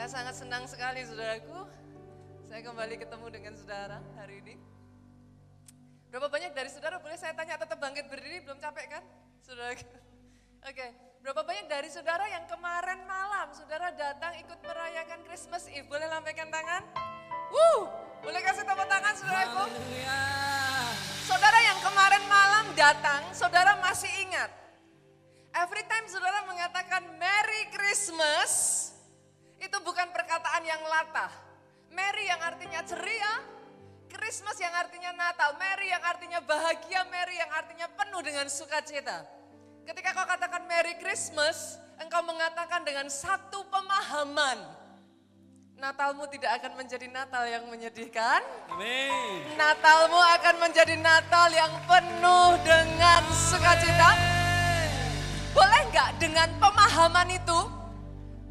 Saya sangat senang sekali saudaraku. Saya kembali ketemu dengan saudara hari ini. Berapa banyak dari saudara boleh saya tanya tetap bangkit berdiri belum capek kan? Saudara. Oke, berapa banyak dari saudara yang kemarin malam saudara datang ikut merayakan Christmas Eve? Boleh lambaikan tangan? Wuh, boleh kasih tepuk tangan saudaraku? Saudara yang kemarin malam datang, saudara masih ingat. Every time saudara mengatakan Merry Christmas, itu bukan perkataan yang latah. Merry yang artinya ceria, Christmas yang artinya Natal, Merry yang artinya bahagia, Merry yang artinya penuh dengan sukacita. Ketika kau katakan Merry Christmas, engkau mengatakan dengan satu pemahaman. Natalmu tidak akan menjadi Natal yang menyedihkan. Amin. Natalmu akan menjadi Natal yang penuh dengan sukacita. Boleh nggak dengan pemahaman itu,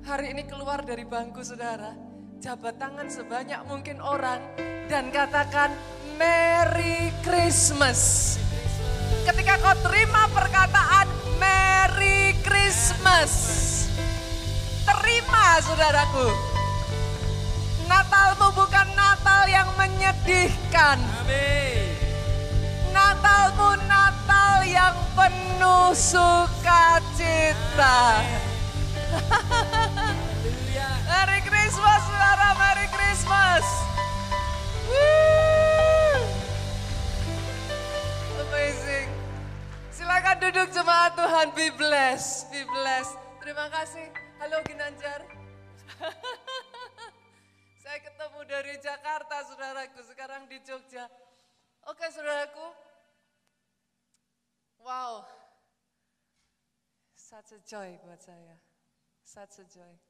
hari ini keluar dari bangku saudara, jabat tangan sebanyak mungkin orang dan katakan Merry Christmas. Ketika kau terima perkataan Merry Christmas, terima saudaraku. Natalmu bukan Natal yang menyedihkan. Amin. Natalmu Natal yang penuh sukacita. Christmas, saudara. Merry Christmas. Woo. Amazing. Silakan duduk jemaat Tuhan. Be blessed. Be blessed. Terima kasih. Halo Ginanjar. Saya ketemu dari Jakarta, saudaraku. Sekarang di Jogja. Oke, saudaraku. Wow. Such a joy buat saya. Such a joy.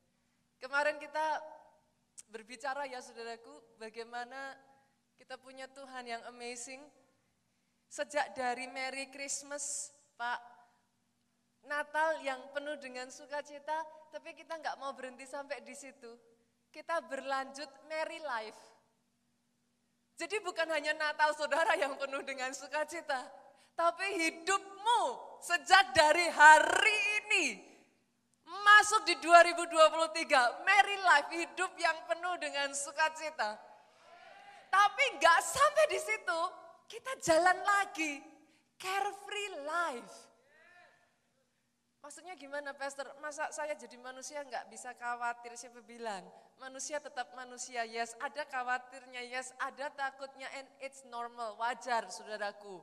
Kemarin kita berbicara ya saudaraku, bagaimana kita punya Tuhan yang amazing. Sejak dari Merry Christmas, Pak, Natal yang penuh dengan sukacita, tapi kita nggak mau berhenti sampai di situ. Kita berlanjut Merry Life. Jadi bukan hanya Natal saudara yang penuh dengan sukacita, tapi hidupmu sejak dari hari ini masuk di 2023, Merry Life, hidup yang penuh dengan sukacita. Tapi nggak sampai di situ, kita jalan lagi, carefree life. Maksudnya gimana Pastor? Masa saya jadi manusia nggak bisa khawatir? Siapa bilang? Manusia tetap manusia, yes. Ada khawatirnya, yes. Ada takutnya, and it's normal, wajar saudaraku.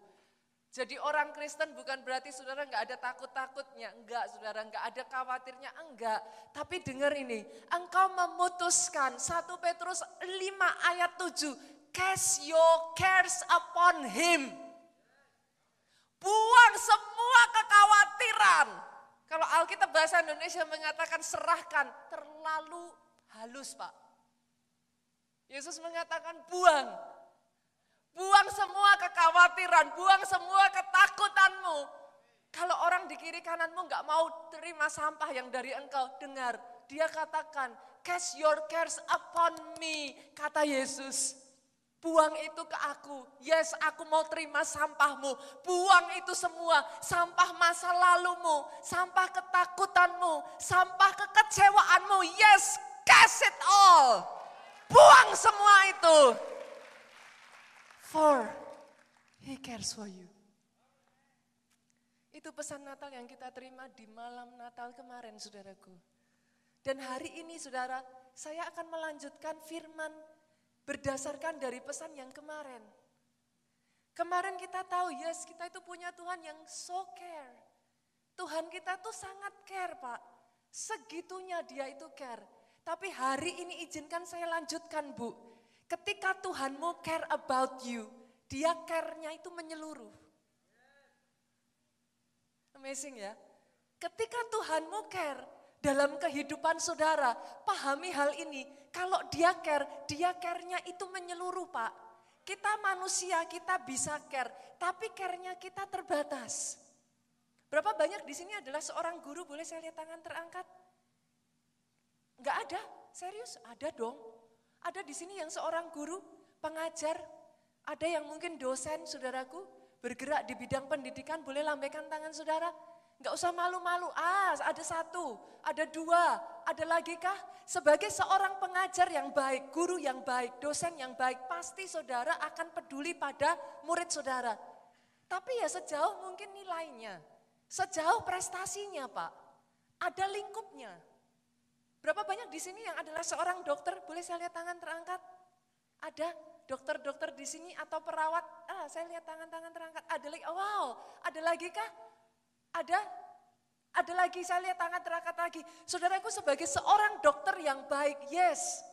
Jadi orang Kristen bukan berarti saudara nggak ada takut-takutnya, enggak saudara, nggak ada khawatirnya, enggak. Tapi dengar ini, engkau memutuskan 1 Petrus 5 ayat 7, cast your cares upon him. Buang semua kekhawatiran. Kalau Alkitab bahasa Indonesia mengatakan serahkan, terlalu halus Pak. Yesus mengatakan buang, Buang semua kekhawatiran, buang semua ketakutanmu. Kalau orang di kiri kananmu nggak mau terima sampah yang dari engkau, dengar. Dia katakan, cast your cares upon me, kata Yesus. Buang itu ke aku. Yes, aku mau terima sampahmu. Buang itu semua. Sampah masa lalumu. Sampah ketakutanmu. Sampah kekecewaanmu. Yes, cast it all. Buang semua itu. For he cares for you. Itu pesan Natal yang kita terima di malam Natal kemarin, saudaraku. Dan hari ini, saudara, saya akan melanjutkan firman berdasarkan dari pesan yang kemarin. Kemarin kita tahu, yes, kita itu punya Tuhan yang so care. Tuhan kita tuh sangat care, Pak. Segitunya dia itu care. Tapi hari ini izinkan saya lanjutkan, Bu. Ketika Tuhanmu care about you, dia care-nya itu menyeluruh. Amazing ya. Ketika Tuhanmu care dalam kehidupan saudara, pahami hal ini. Kalau dia care, dia care-nya itu menyeluruh Pak. Kita manusia, kita bisa care, tapi care-nya kita terbatas. Berapa banyak di sini adalah seorang guru, boleh saya lihat tangan terangkat? Enggak ada, serius? Ada dong. Ada di sini yang seorang guru, pengajar, ada yang mungkin dosen, saudaraku, bergerak di bidang pendidikan, boleh lambaikan tangan saudara. Enggak usah malu-malu, ah ada satu, ada dua, Ada lagi kah? Sebagai seorang pengajar yang baik, guru yang baik, dosen yang baik, pasti saudara akan peduli pada murid saudara. Tapi ya sejauh mungkin nilainya, sejauh prestasinya Pak, ada lingkupnya. Berapa banyak di sini yang adalah seorang dokter? Boleh saya lihat tangan terangkat? Ada dokter-dokter di sini atau perawat? Ah, saya lihat tangan-tangan terangkat. Ada lagi, oh, wow, ada lagi kah? Ada? Ada lagi, saya lihat tangan terangkat lagi. Saudaraku sebagai seorang dokter yang baik, yes.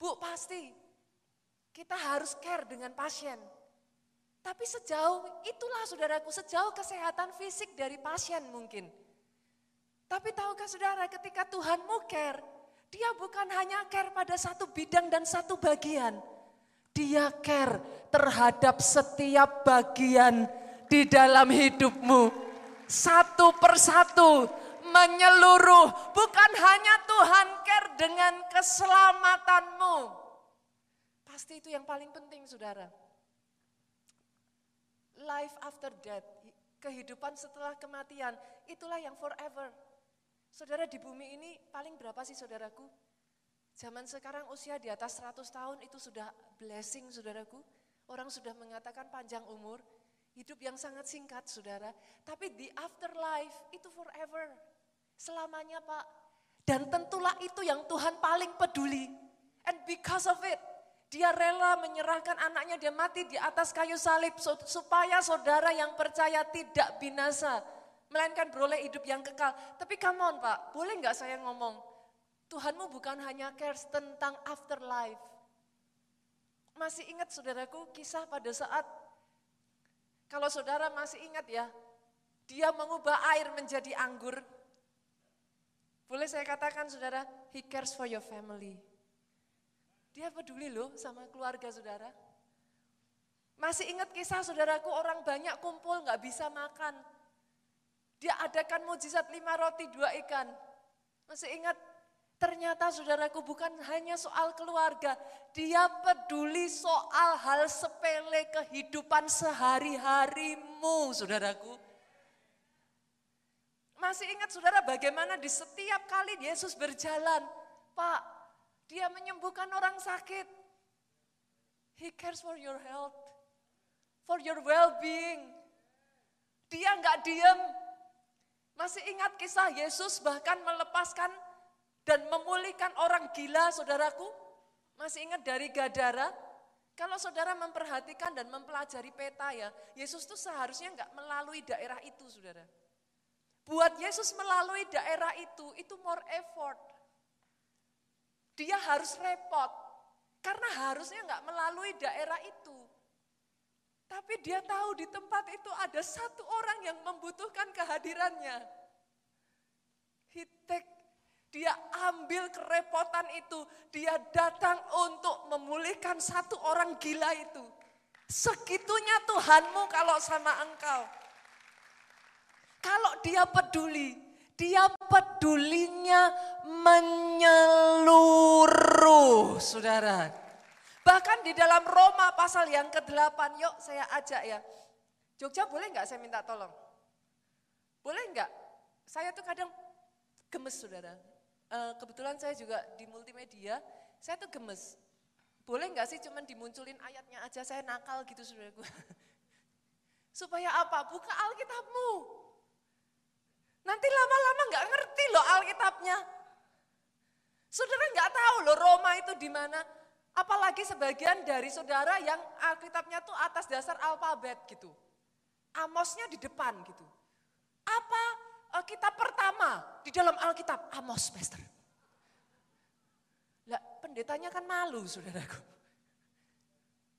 Bu, pasti. Kita harus care dengan pasien. Tapi sejauh itulah saudaraku, sejauh kesehatan fisik dari pasien mungkin. Tapi tahukah saudara ketika Tuhanmu care, dia bukan hanya care pada satu bidang dan satu bagian. Dia care terhadap setiap bagian di dalam hidupmu satu persatu menyeluruh. Bukan hanya Tuhan care dengan keselamatanmu. Pasti itu yang paling penting saudara. Life after death, kehidupan setelah kematian, itulah yang forever. Saudara di bumi ini paling berapa sih saudaraku? Zaman sekarang usia di atas 100 tahun itu sudah blessing saudaraku. Orang sudah mengatakan panjang umur, Hidup yang sangat singkat saudara, tapi di afterlife itu forever. Selamanya Pak. Dan tentulah itu yang Tuhan paling peduli. And because of it, dia rela menyerahkan anaknya, dia mati di atas kayu salib supaya saudara yang percaya tidak binasa. Melainkan beroleh hidup yang kekal. Tapi come on Pak, boleh nggak saya ngomong? Tuhanmu bukan hanya cares tentang afterlife. Masih ingat saudaraku kisah pada saat kalau saudara masih ingat ya, dia mengubah air menjadi anggur. Boleh saya katakan saudara, he cares for your family. Dia peduli loh sama keluarga saudara. Masih ingat kisah saudaraku orang banyak kumpul nggak bisa makan. Dia adakan mujizat lima roti dua ikan. Masih ingat Ternyata saudaraku bukan hanya soal keluarga, dia peduli soal hal sepele kehidupan sehari-harimu saudaraku. Masih ingat saudara bagaimana di setiap kali Yesus berjalan, Pak, dia menyembuhkan orang sakit. He cares for your health, for your well-being. Dia nggak diem. Masih ingat kisah Yesus bahkan melepaskan dan memulihkan orang gila, saudaraku. Masih ingat dari Gadara? Kalau saudara memperhatikan dan mempelajari peta ya, Yesus itu seharusnya enggak melalui daerah itu, saudara. Buat Yesus melalui daerah itu, itu more effort. Dia harus repot, karena harusnya enggak melalui daerah itu. Tapi dia tahu di tempat itu ada satu orang yang membutuhkan kehadirannya. He take dia ambil kerepotan itu, dia datang untuk memulihkan satu orang gila itu. Segitunya Tuhanmu kalau sama engkau. Kalau dia peduli, dia pedulinya menyeluruh, saudara. Bahkan di dalam Roma pasal yang ke-8, yuk saya ajak ya. Jogja boleh nggak saya minta tolong? Boleh nggak? Saya tuh kadang gemes saudara. Eh, kebetulan saya juga di multimedia, saya tuh gemes. Boleh nggak sih cuman dimunculin ayatnya aja, saya nakal gitu saudaraku. Supaya apa? Buka Alkitabmu. Nanti lama-lama nggak ngerti loh Alkitabnya. Saudara nggak tahu loh Roma itu di mana. Apalagi sebagian dari saudara yang Alkitabnya tuh atas dasar alfabet gitu. Amosnya di depan gitu. Apa kitab pertama di dalam Alkitab, Amos, Pastor. Lah, pendetanya kan malu, saudaraku.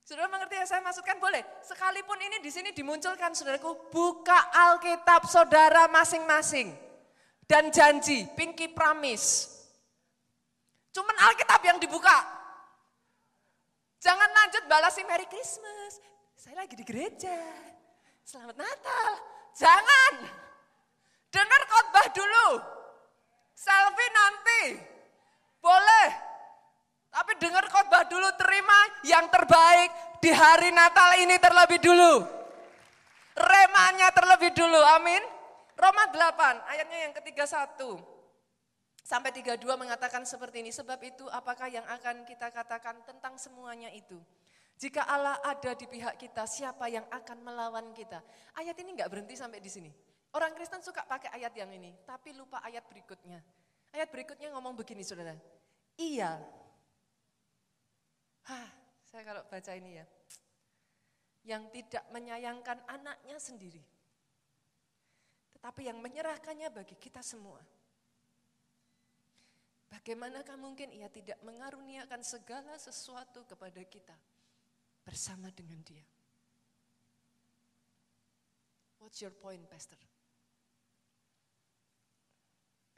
Saudara mengerti yang saya maksudkan? Boleh. Sekalipun ini di sini dimunculkan, saudaraku, buka Alkitab saudara masing-masing. Dan janji, pinky promise. Cuman Alkitab yang dibuka. Jangan lanjut balasi Merry Christmas. Saya lagi di gereja. Selamat Natal. Jangan. Dengar khotbah dulu. Selfie nanti. Boleh. Tapi dengar khotbah dulu, terima yang terbaik di hari Natal ini terlebih dulu. Remanya terlebih dulu, amin. Roma 8, ayatnya yang ketiga satu. Sampai 32 mengatakan seperti ini, sebab itu apakah yang akan kita katakan tentang semuanya itu? Jika Allah ada di pihak kita, siapa yang akan melawan kita? Ayat ini nggak berhenti sampai di sini. Orang Kristen suka pakai ayat yang ini, tapi lupa ayat berikutnya. Ayat berikutnya ngomong begini saudara, iya. Hah, saya kalau baca ini ya, yang tidak menyayangkan anaknya sendiri, tetapi yang menyerahkannya bagi kita semua. Bagaimanakah mungkin ia tidak mengaruniakan segala sesuatu kepada kita bersama dengan dia? What's your point, Pastor?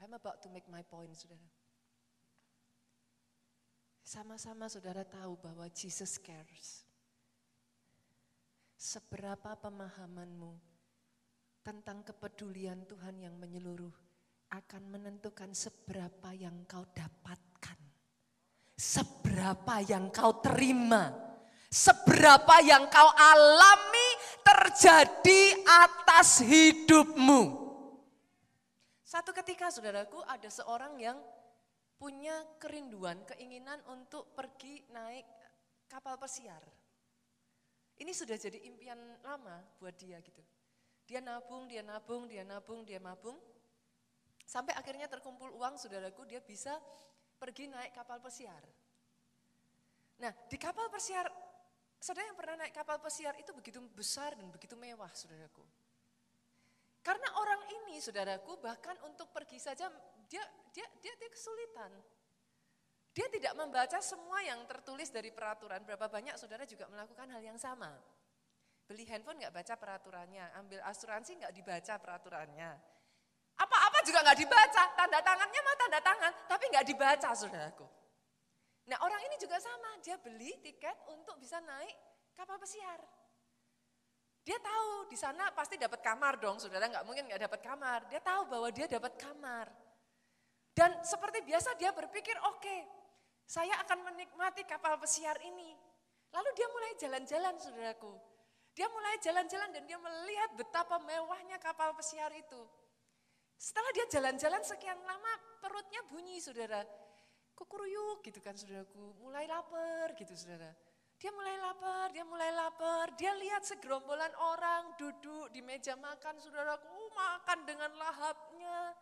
I'm about to make my point, saudara. Sama-sama saudara tahu bahwa Jesus cares. Seberapa pemahamanmu tentang kepedulian Tuhan yang menyeluruh akan menentukan seberapa yang kau dapatkan. Seberapa yang kau terima. Seberapa yang kau alami terjadi atas hidupmu. Satu ketika saudaraku ada seorang yang punya kerinduan, keinginan untuk pergi naik kapal pesiar. Ini sudah jadi impian lama buat dia gitu. Dia nabung, dia nabung, dia nabung, dia nabung. Sampai akhirnya terkumpul uang saudaraku dia bisa pergi naik kapal pesiar. Nah di kapal pesiar, saudara yang pernah naik kapal pesiar itu begitu besar dan begitu mewah saudaraku. Karena orang ini saudaraku bahkan untuk pergi saja dia dia dia, dia kesulitan. Dia tidak membaca semua yang tertulis dari peraturan. Berapa banyak saudara juga melakukan hal yang sama. Beli handphone nggak baca peraturannya, ambil asuransi nggak dibaca peraturannya. Apa-apa juga nggak dibaca, tanda tangannya mah tanda tangan, tapi nggak dibaca saudaraku. Nah orang ini juga sama, dia beli tiket untuk bisa naik kapal pesiar. Dia tahu di sana pasti dapat kamar dong, saudara nggak mungkin nggak dapat kamar. Dia tahu bahwa dia dapat kamar. Dan seperti biasa dia berpikir, oke, okay, saya akan menikmati kapal pesiar ini. Lalu dia mulai jalan-jalan, saudaraku. Dia mulai jalan-jalan dan dia melihat betapa mewahnya kapal pesiar itu. Setelah dia jalan-jalan sekian lama, perutnya bunyi saudara. Kukuruyuk gitu kan saudaraku, mulai lapar gitu saudara. Dia mulai lapar, dia mulai lapar, dia lihat segerombolan orang duduk di meja makan saudaraku, uh, makan dengan lahapnya.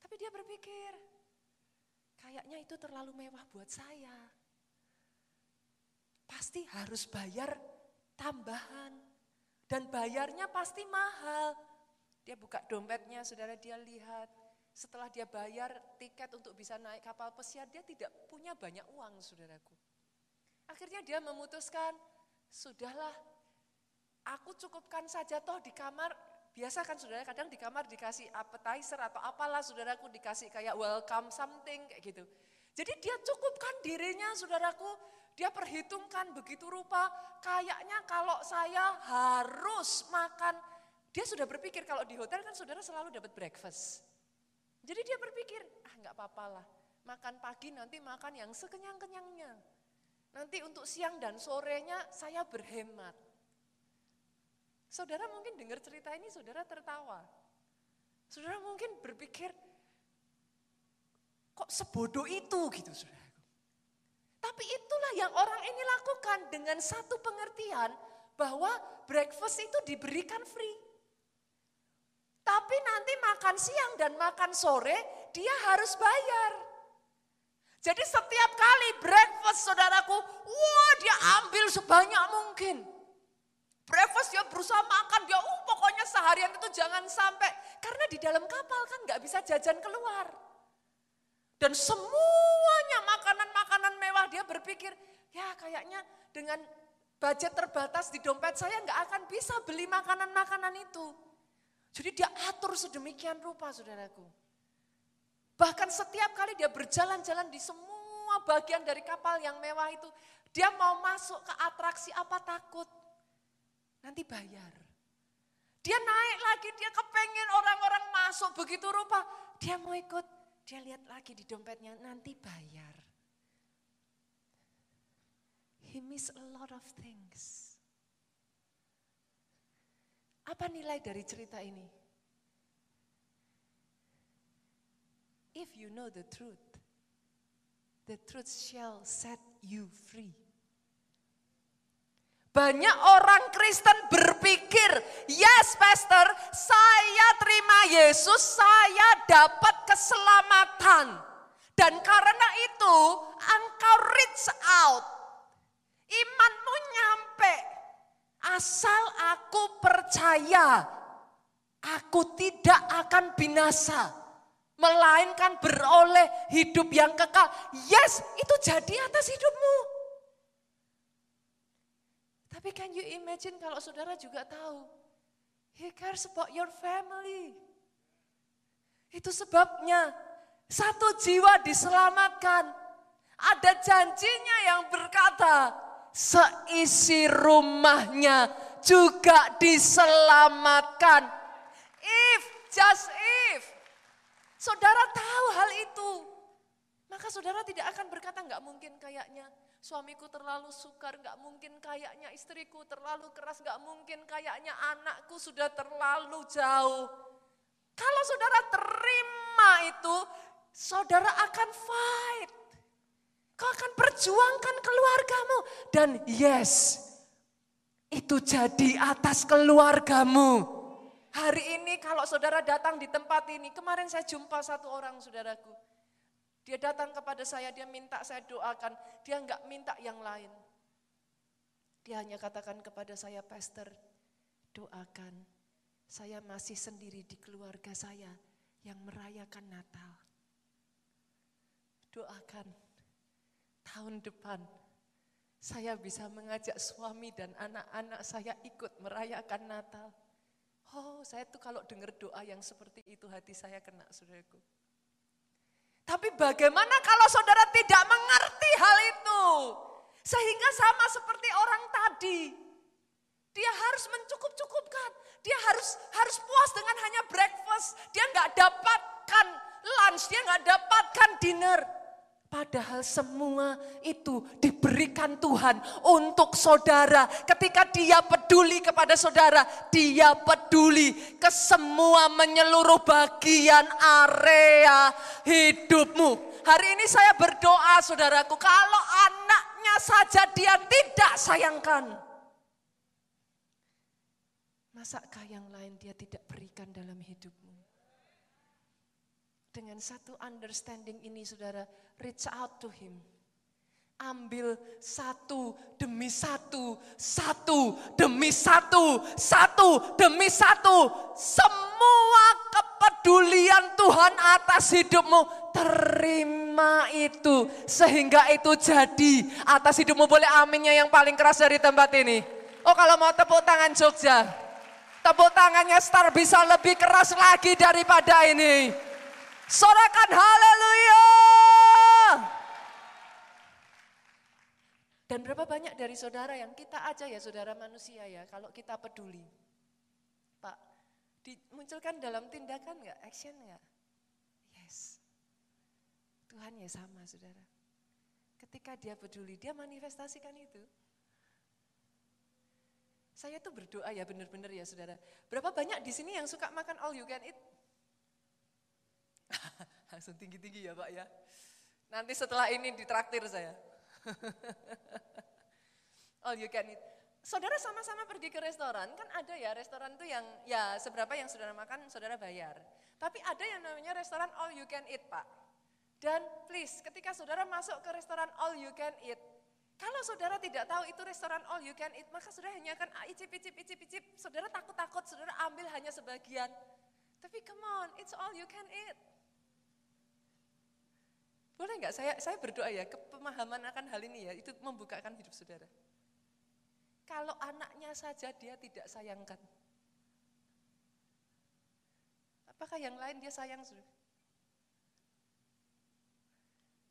Tapi dia berpikir, kayaknya itu terlalu mewah buat saya. Pasti harus bayar tambahan. Dan bayarnya pasti mahal. Dia buka dompetnya, saudara dia lihat. Setelah dia bayar tiket untuk bisa naik kapal pesiar, dia tidak punya banyak uang, saudaraku. Akhirnya dia memutuskan, sudahlah, aku cukupkan saja toh di kamar. Biasa kan saudara kadang di kamar dikasih appetizer atau apalah saudaraku dikasih kayak welcome something kayak gitu. Jadi dia cukupkan dirinya saudaraku, dia perhitungkan begitu rupa, kayaknya kalau saya harus makan dia sudah berpikir kalau di hotel kan saudara selalu dapat breakfast. Jadi dia berpikir, ah nggak apa-apa lah, makan pagi nanti makan yang sekenyang-kenyangnya. Nanti untuk siang dan sorenya saya berhemat. Saudara mungkin dengar cerita ini, saudara tertawa. Saudara mungkin berpikir, kok sebodoh itu gitu saudara. Tapi itulah yang orang ini lakukan dengan satu pengertian bahwa breakfast itu diberikan free. Tapi nanti makan siang dan makan sore dia harus bayar. Jadi setiap kali breakfast saudaraku, wah dia ambil sebanyak mungkin. Breakfast dia berusaha makan, dia uh, pokoknya seharian itu jangan sampai. Karena di dalam kapal kan nggak bisa jajan keluar. Dan semuanya makanan-makanan mewah dia berpikir, ya kayaknya dengan budget terbatas di dompet saya nggak akan bisa beli makanan-makanan itu. Jadi dia atur sedemikian rupa saudaraku. Bahkan setiap kali dia berjalan-jalan di semua bagian dari kapal yang mewah itu, dia mau masuk ke atraksi apa takut. Nanti bayar. Dia naik lagi, dia kepengen orang-orang masuk begitu rupa. Dia mau ikut, dia lihat lagi di dompetnya, nanti bayar. He miss a lot of things. Apa nilai dari cerita ini? if you know the truth, the truth shall set you free. Banyak orang Kristen berpikir, yes pastor, saya terima Yesus, saya dapat keselamatan. Dan karena itu engkau reach out. Nyampe. Asal aku percaya, aku tidak akan binasa. Melainkan beroleh hidup yang kekal. Yes, itu jadi atas hidupmu. Tapi can you imagine kalau saudara juga tahu, he cares about your family. Itu sebabnya satu jiwa diselamatkan. Ada janjinya yang berkata, seisi rumahnya juga diselamatkan. If, just if. Saudara tahu hal itu. Maka saudara tidak akan berkata nggak mungkin kayaknya Suamiku terlalu sukar, nggak mungkin kayaknya istriku terlalu keras, nggak mungkin kayaknya anakku sudah terlalu jauh. Kalau saudara terima itu, saudara akan fight. Kau akan perjuangkan keluargamu. Dan yes, itu jadi atas keluargamu. Hari ini kalau saudara datang di tempat ini, kemarin saya jumpa satu orang saudaraku. Dia datang kepada saya, dia minta saya doakan. Dia enggak minta yang lain. Dia hanya katakan kepada saya, Pastor, doakan. Saya masih sendiri di keluarga saya yang merayakan Natal. Doakan tahun depan saya bisa mengajak suami dan anak-anak saya ikut merayakan Natal. Oh, saya tuh kalau dengar doa yang seperti itu hati saya kena, saudaraku. Tapi bagaimana kalau saudara tidak mengerti hal itu? Sehingga sama seperti orang tadi. Dia harus mencukup-cukupkan. Dia harus harus puas dengan hanya breakfast. Dia nggak dapatkan lunch, dia nggak dapatkan dinner. Padahal semua itu diberikan Tuhan untuk saudara. Ketika dia peduli kepada saudara, dia peduli ke semua menyeluruh bagian area hidupmu. Hari ini saya berdoa saudaraku, kalau anaknya saja dia tidak sayangkan. Masakah yang lain dia tidak berikan dalam hidupmu? Dengan satu understanding ini saudara, reach out to him. Ambil satu demi satu, satu demi satu, satu demi satu. Semua kepedulian Tuhan atas hidupmu, terima itu. Sehingga itu jadi atas hidupmu. Boleh aminnya yang paling keras dari tempat ini. Oh kalau mau tepuk tangan Jogja. Tepuk tangannya Star bisa lebih keras lagi daripada ini. Sorakan haleluya. Dan berapa banyak dari saudara yang kita aja ya saudara manusia ya, kalau kita peduli. Pak, dimunculkan dalam tindakan nggak, action nggak? Yes. Tuhan ya sama saudara. Ketika dia peduli, dia manifestasikan itu. Saya tuh berdoa ya benar-benar ya saudara. Berapa banyak di sini yang suka makan all you can eat? Langsung tinggi-tinggi ya Pak ya. Nanti setelah ini ditraktir saya. All you can eat. Saudara sama-sama pergi ke restoran, kan ada ya restoran itu yang ya seberapa yang saudara makan saudara bayar. Tapi ada yang namanya restoran all you can eat Pak. Dan please ketika saudara masuk ke restoran all you can eat, kalau saudara tidak tahu itu restoran all you can eat, maka saudara hanya akan icip, icip, icip, icip. Saudara takut-takut, saudara ambil hanya sebagian. Tapi come on, it's all you can eat. Boleh nggak saya saya berdoa ya, kepemahaman akan hal ini ya, itu membukakan hidup saudara. Kalau anaknya saja dia tidak sayangkan. Apakah yang lain dia sayang sudah?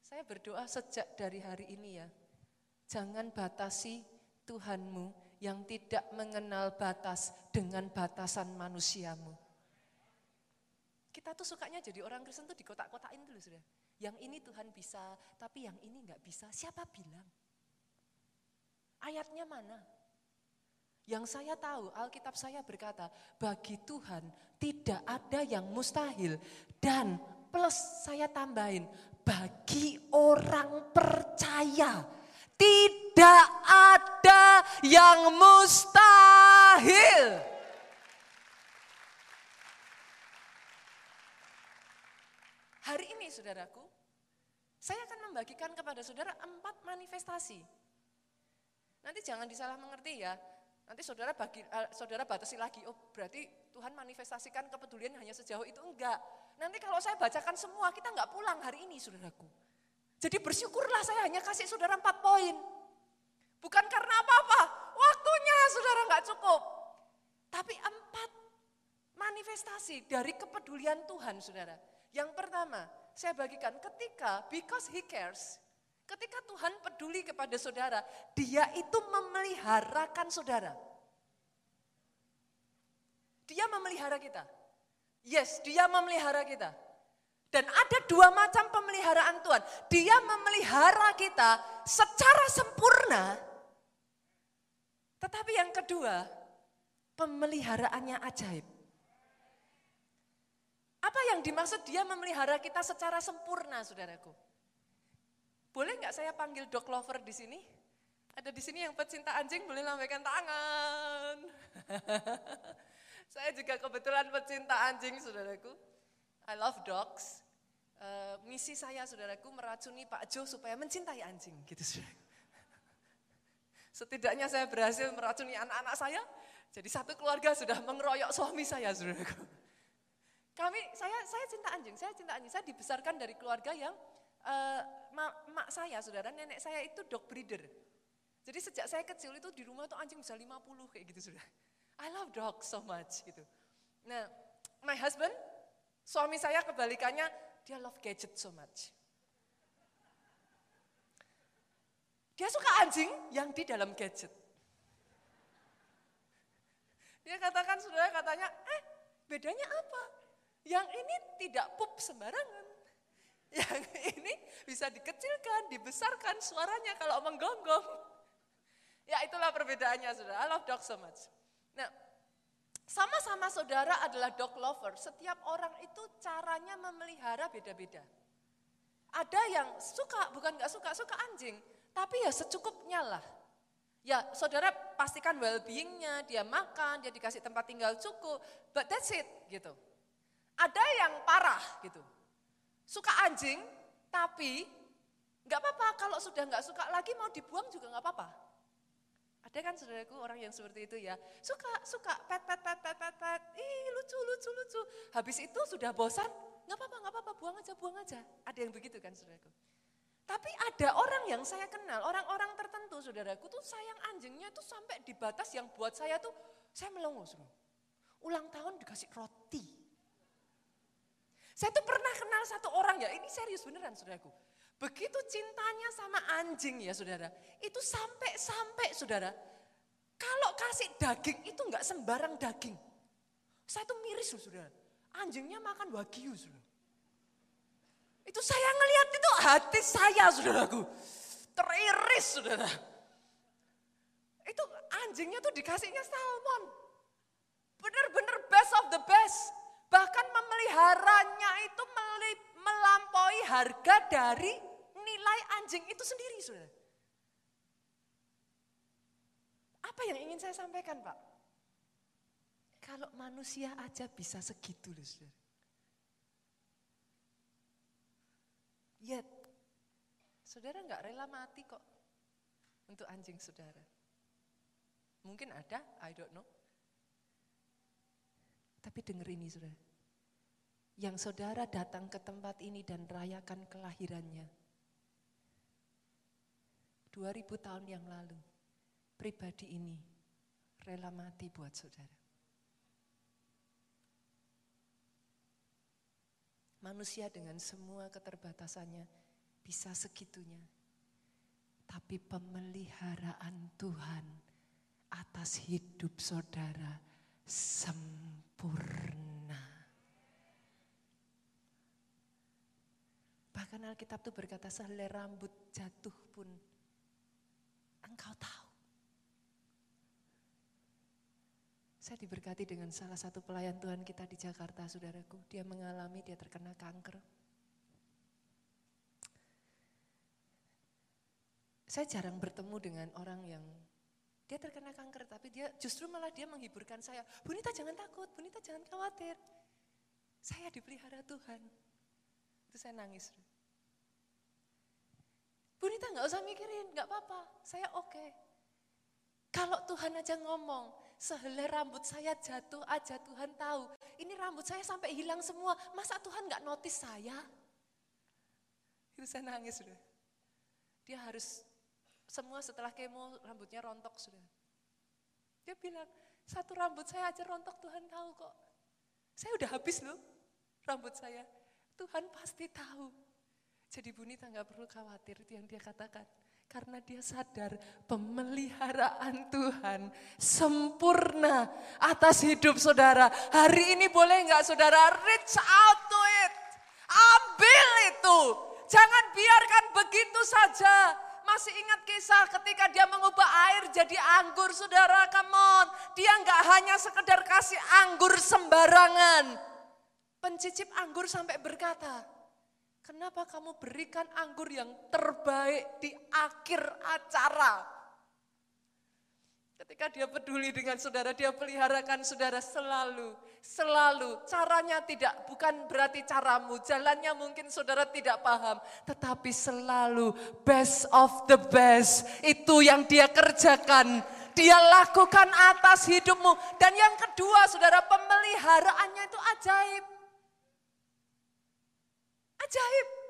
Saya berdoa sejak dari hari ini ya, jangan batasi Tuhanmu yang tidak mengenal batas dengan batasan manusiamu. Kita tuh sukanya jadi orang Kristen tuh di kotak-kotakin dulu sudah. Yang ini Tuhan bisa, tapi yang ini nggak bisa. Siapa bilang? Ayatnya mana? Yang saya tahu, Alkitab saya berkata, bagi Tuhan tidak ada yang mustahil dan plus saya tambahin, bagi orang percaya tidak ada yang mustahil. Ini saudaraku, saya akan membagikan kepada saudara empat manifestasi. Nanti jangan disalah mengerti ya, Nanti saudara bagi uh, saudara batasi lagi, oh berarti Tuhan manifestasikan kepedulian hanya sejauh itu enggak. Nanti kalau saya bacakan semua, kita enggak pulang hari ini saudaraku. Jadi bersyukurlah saya hanya kasih saudara empat poin. Bukan karena apa-apa, waktunya saudara enggak cukup. Tapi empat manifestasi dari kepedulian Tuhan saudara. Yang pertama, saya bagikan ketika because he cares, Ketika Tuhan peduli kepada saudara, dia itu memeliharakan saudara. Dia memelihara kita. Yes, dia memelihara kita. Dan ada dua macam pemeliharaan Tuhan. Dia memelihara kita secara sempurna. Tetapi yang kedua, pemeliharaannya ajaib. Apa yang dimaksud dia memelihara kita secara sempurna, saudaraku? Boleh nggak saya panggil dog lover di sini? Ada di sini yang pecinta anjing boleh lambaikan tangan. saya juga kebetulan pecinta anjing, saudaraku. I love dogs. Uh, misi saya, saudaraku, meracuni Pak Jo supaya mencintai anjing, gitu saudaraku. Setidaknya saya berhasil meracuni anak-anak saya, jadi satu keluarga sudah mengeroyok suami saya, saudaraku. Kami, saya, saya cinta anjing, saya cinta anjing. Saya dibesarkan dari keluarga yang uh, mak, saya, saudara, nenek saya itu dog breeder. Jadi sejak saya kecil itu di rumah tuh anjing bisa 50 kayak gitu sudah. I love dog so much gitu. Nah, my husband, suami saya kebalikannya, dia love gadget so much. Dia suka anjing yang di dalam gadget. Dia katakan, saudara katanya, eh bedanya apa? Yang ini tidak pup sembarangan. Yang ini bisa dikecilkan, dibesarkan suaranya kalau menggonggong. Ya itulah perbedaannya saudara. I love dog so much. Nah, sama-sama saudara adalah dog lover. Setiap orang itu caranya memelihara beda-beda. Ada yang suka, bukan gak suka, suka anjing. Tapi ya secukupnya lah. Ya saudara pastikan well-beingnya, dia makan, dia dikasih tempat tinggal cukup. But that's it gitu. Ada yang parah gitu suka anjing, tapi nggak apa-apa kalau sudah nggak suka lagi mau dibuang juga nggak apa-apa. Ada kan saudaraku orang yang seperti itu ya, suka suka pet pet pet pet pet pet, ih lucu lucu lucu. Habis itu sudah bosan, nggak apa-apa nggak apa-apa buang aja buang aja. Ada yang begitu kan saudaraku. Tapi ada orang yang saya kenal, orang-orang tertentu saudaraku tuh sayang anjingnya tuh sampai di batas yang buat saya tuh saya melongo semua. Ulang tahun dikasih roti. Saya tuh pernah kenal satu orang ya, ini serius beneran saudaraku. Begitu cintanya sama anjing ya saudara, itu sampai-sampai saudara, kalau kasih daging itu enggak sembarang daging. Saya tuh miris loh saudara, anjingnya makan wagyu saudara. Itu saya ngelihat itu hati saya saudaraku, teriris saudara. Itu anjingnya tuh dikasihnya salmon. Bener-bener best of the best. Bahkan memeliharanya itu melampaui harga dari nilai anjing itu sendiri, saudara. Apa yang ingin saya sampaikan, Pak? Kalau manusia aja bisa segitu loh, saudara. Yet, saudara nggak rela mati kok untuk anjing saudara. Mungkin ada, I don't know. Tapi dengar ini saudara. Yang saudara datang ke tempat ini dan rayakan kelahirannya. 2000 tahun yang lalu, pribadi ini rela mati buat saudara. Manusia dengan semua keterbatasannya bisa segitunya. Tapi pemeliharaan Tuhan atas hidup saudara sempurna. Bahkan Alkitab itu berkata sehelai rambut jatuh pun engkau tahu. Saya diberkati dengan salah satu pelayan Tuhan kita di Jakarta, saudaraku. Dia mengalami, dia terkena kanker. Saya jarang bertemu dengan orang yang dia terkena kanker, tapi dia justru malah dia menghiburkan saya. Bunita jangan takut, Bunita jangan khawatir. Saya dipelihara Tuhan. Itu saya nangis. Bunita nggak usah mikirin, nggak apa-apa, saya oke. Okay. Kalau Tuhan aja ngomong, sehelai rambut saya jatuh aja Tuhan tahu. Ini rambut saya sampai hilang semua, masa Tuhan nggak notice saya? Itu saya nangis. Dia harus semua setelah kemo rambutnya rontok sudah. Dia bilang, satu rambut saya aja rontok Tuhan tahu kok. Saya udah habis loh rambut saya. Tuhan pasti tahu. Jadi Bunita nggak perlu khawatir itu yang dia katakan. Karena dia sadar pemeliharaan Tuhan sempurna atas hidup saudara. Hari ini boleh nggak saudara reach out to it. Ambil itu. Jangan biarkan begitu saja masih ingat kisah ketika dia mengubah air jadi anggur, saudara, come on. Dia nggak hanya sekedar kasih anggur sembarangan. Pencicip anggur sampai berkata, kenapa kamu berikan anggur yang terbaik di akhir acara? Ketika dia peduli dengan saudara, dia peliharakan saudara selalu, selalu. Caranya tidak, bukan berarti caramu, jalannya mungkin saudara tidak paham. Tetapi selalu best of the best, itu yang dia kerjakan. Dia lakukan atas hidupmu. Dan yang kedua saudara, pemeliharaannya itu ajaib. Ajaib.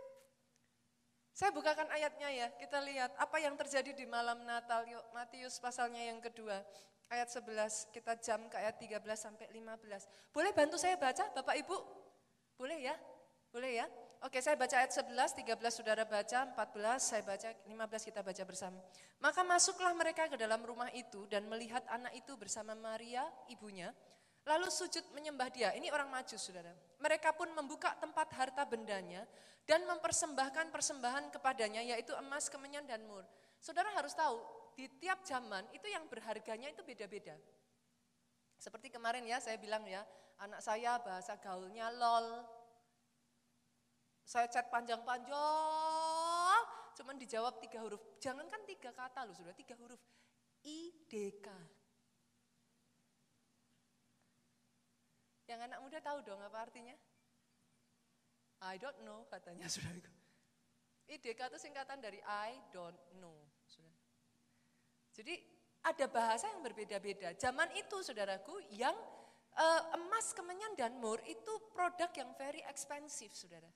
Saya bukakan ayatnya ya, kita lihat apa yang terjadi di malam Natal. Yuk, Matius pasalnya yang kedua, ayat 11, kita jam ke ayat 13 sampai 15. Boleh bantu saya baca Bapak Ibu? Boleh ya? Boleh ya? Oke, saya baca ayat 11, 13 saudara baca, 14 saya baca, 15 kita baca bersama. Maka masuklah mereka ke dalam rumah itu dan melihat anak itu bersama Maria, ibunya, lalu sujud menyembah dia. Ini orang majus, saudara. Mereka pun membuka tempat harta bendanya dan mempersembahkan persembahan kepadanya yaitu emas, kemenyan dan mur. Saudara harus tahu, di tiap zaman itu yang berharganya itu beda-beda. Seperti kemarin ya saya bilang ya, anak saya bahasa gaulnya lol. Saya chat panjang-panjang, cuman dijawab tiga huruf. Jangankan tiga kata loh sudah, tiga huruf. IDK. Yang anak muda tahu dong apa artinya? I don't know katanya saudaraku. IDK itu singkatan dari I don't know. Saudara. Jadi ada bahasa yang berbeda-beda. Zaman itu saudaraku yang uh, emas, kemenyan dan mur itu produk yang very expensive saudara.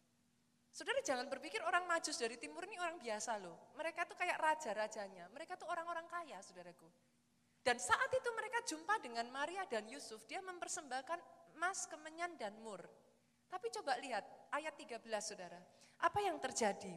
Saudara jangan berpikir orang majus dari timur ini orang biasa loh. Mereka tuh kayak raja-rajanya. Mereka tuh orang-orang kaya saudaraku. Dan saat itu mereka jumpa dengan Maria dan Yusuf, dia mempersembahkan emas, kemenyan dan mur. Tapi coba lihat ayat 13 saudara. Apa yang terjadi?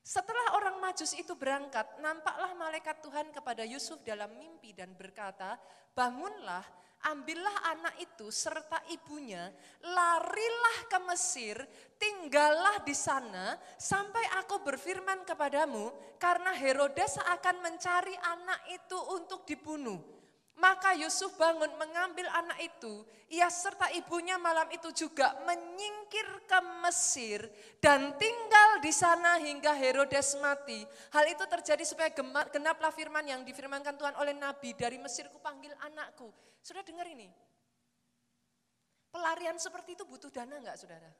Setelah orang majus itu berangkat, nampaklah malaikat Tuhan kepada Yusuf dalam mimpi dan berkata, bangunlah, ambillah anak itu serta ibunya, larilah ke Mesir, tinggallah di sana, sampai aku berfirman kepadamu, karena Herodes akan mencari anak itu untuk dibunuh. Maka Yusuf bangun mengambil anak itu, ia serta ibunya malam itu juga menyingkir ke Mesir dan tinggal di sana hingga Herodes mati. Hal itu terjadi supaya genaplah firman yang difirmankan Tuhan oleh Nabi, dari Mesir ku panggil anakku. Sudah dengar ini? Pelarian seperti itu butuh dana enggak saudara?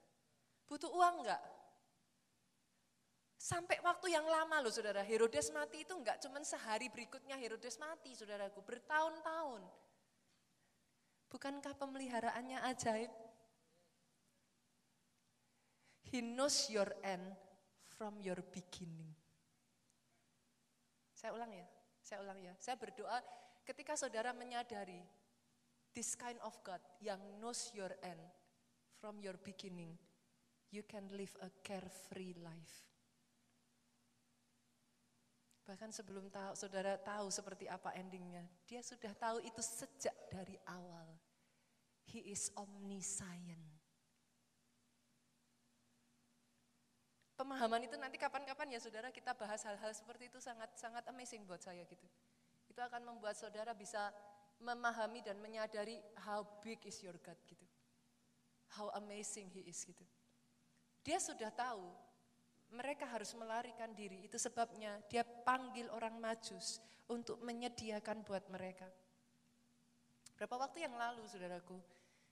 Butuh uang enggak? Sampai waktu yang lama loh saudara, Herodes mati itu enggak cuma sehari berikutnya Herodes mati saudaraku, bertahun-tahun. Bukankah pemeliharaannya ajaib? He knows your end from your beginning. Saya ulang ya, saya ulang ya. Saya berdoa ketika saudara menyadari this kind of God yang knows your end from your beginning, you can live a carefree life. Bahkan sebelum tahu, saudara tahu seperti apa endingnya, dia sudah tahu itu sejak dari awal. He is omniscient. Pemahaman itu nanti kapan-kapan ya saudara kita bahas hal-hal seperti itu sangat sangat amazing buat saya gitu. Itu akan membuat saudara bisa memahami dan menyadari how big is your God gitu. How amazing he is gitu. Dia sudah tahu mereka harus melarikan diri. Itu sebabnya dia panggil orang majus untuk menyediakan buat mereka. Berapa waktu yang lalu, saudaraku,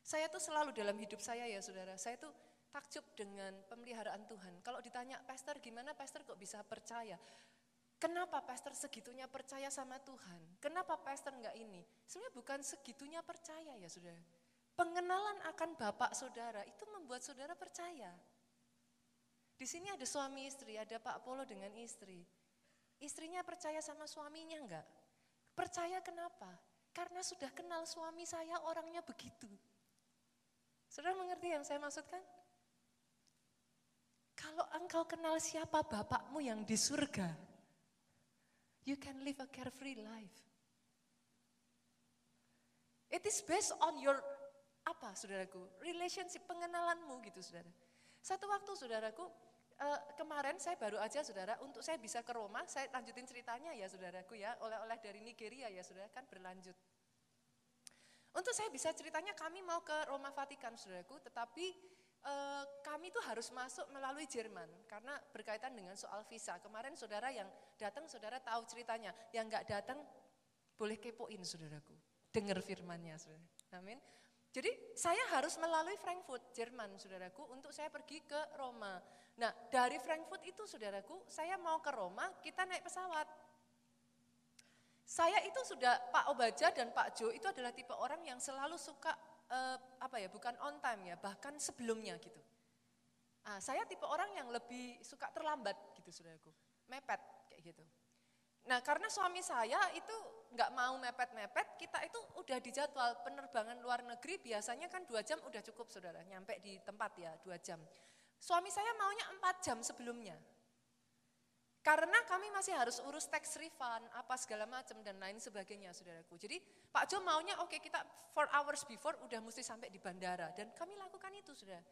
saya tuh selalu dalam hidup saya ya saudara, saya tuh takjub dengan pemeliharaan Tuhan. Kalau ditanya, pastor gimana pastor kok bisa percaya? Kenapa pastor segitunya percaya sama Tuhan? Kenapa pastor enggak ini? Sebenarnya bukan segitunya percaya ya saudara. Pengenalan akan Bapak saudara itu membuat saudara percaya. Di sini ada suami istri, ada Pak Polo dengan istri. Istrinya percaya sama suaminya enggak? Percaya kenapa? Karena sudah kenal suami saya orangnya begitu. Saudara mengerti yang saya maksudkan? Kalau engkau kenal siapa bapakmu yang di surga, you can live a carefree life. It is based on your apa saudaraku? Relationship, pengenalanmu gitu saudara. Satu waktu saudaraku, uh, kemarin saya baru aja saudara, untuk saya bisa ke Roma, saya lanjutin ceritanya ya saudaraku ya, oleh-oleh dari Nigeria ya saudara, kan berlanjut. Untuk saya bisa ceritanya kami mau ke Roma Vatikan saudaraku, tetapi uh, kami itu harus masuk melalui Jerman, karena berkaitan dengan soal visa. Kemarin saudara yang datang, saudara tahu ceritanya, yang nggak datang boleh kepoin saudaraku, dengar firmannya saudara. Amin. Jadi saya harus melalui Frankfurt, Jerman, saudaraku, untuk saya pergi ke Roma. Nah, dari Frankfurt itu, saudaraku, saya mau ke Roma, kita naik pesawat. Saya itu sudah, Pak Obaja dan Pak Jo itu adalah tipe orang yang selalu suka, eh, apa ya, bukan on time ya, bahkan sebelumnya gitu. Nah, saya tipe orang yang lebih suka terlambat gitu, saudaraku. Mepet, kayak gitu. Nah karena suami saya itu nggak mau mepet-mepet, kita itu udah dijadwal penerbangan luar negeri biasanya kan dua jam udah cukup saudara, nyampe di tempat ya dua jam. Suami saya maunya empat jam sebelumnya. Karena kami masih harus urus tax refund, apa segala macam dan lain sebagainya saudaraku. Jadi Pak Jo maunya oke okay, kita four hours before udah mesti sampai di bandara. Dan kami lakukan itu saudara.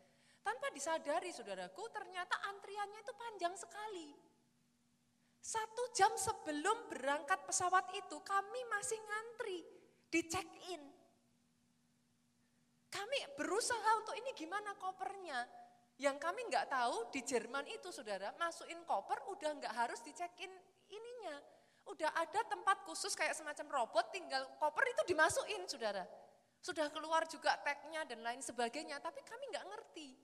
Tanpa disadari saudaraku ternyata antriannya itu panjang sekali. Satu jam sebelum berangkat pesawat itu kami masih ngantri di check-in. Kami berusaha untuk ini gimana kopernya. Yang kami nggak tahu di Jerman itu saudara, masukin koper udah nggak harus di check-in ininya. Udah ada tempat khusus kayak semacam robot tinggal koper itu dimasukin saudara. Sudah keluar juga tagnya dan lain sebagainya, tapi kami nggak ngerti.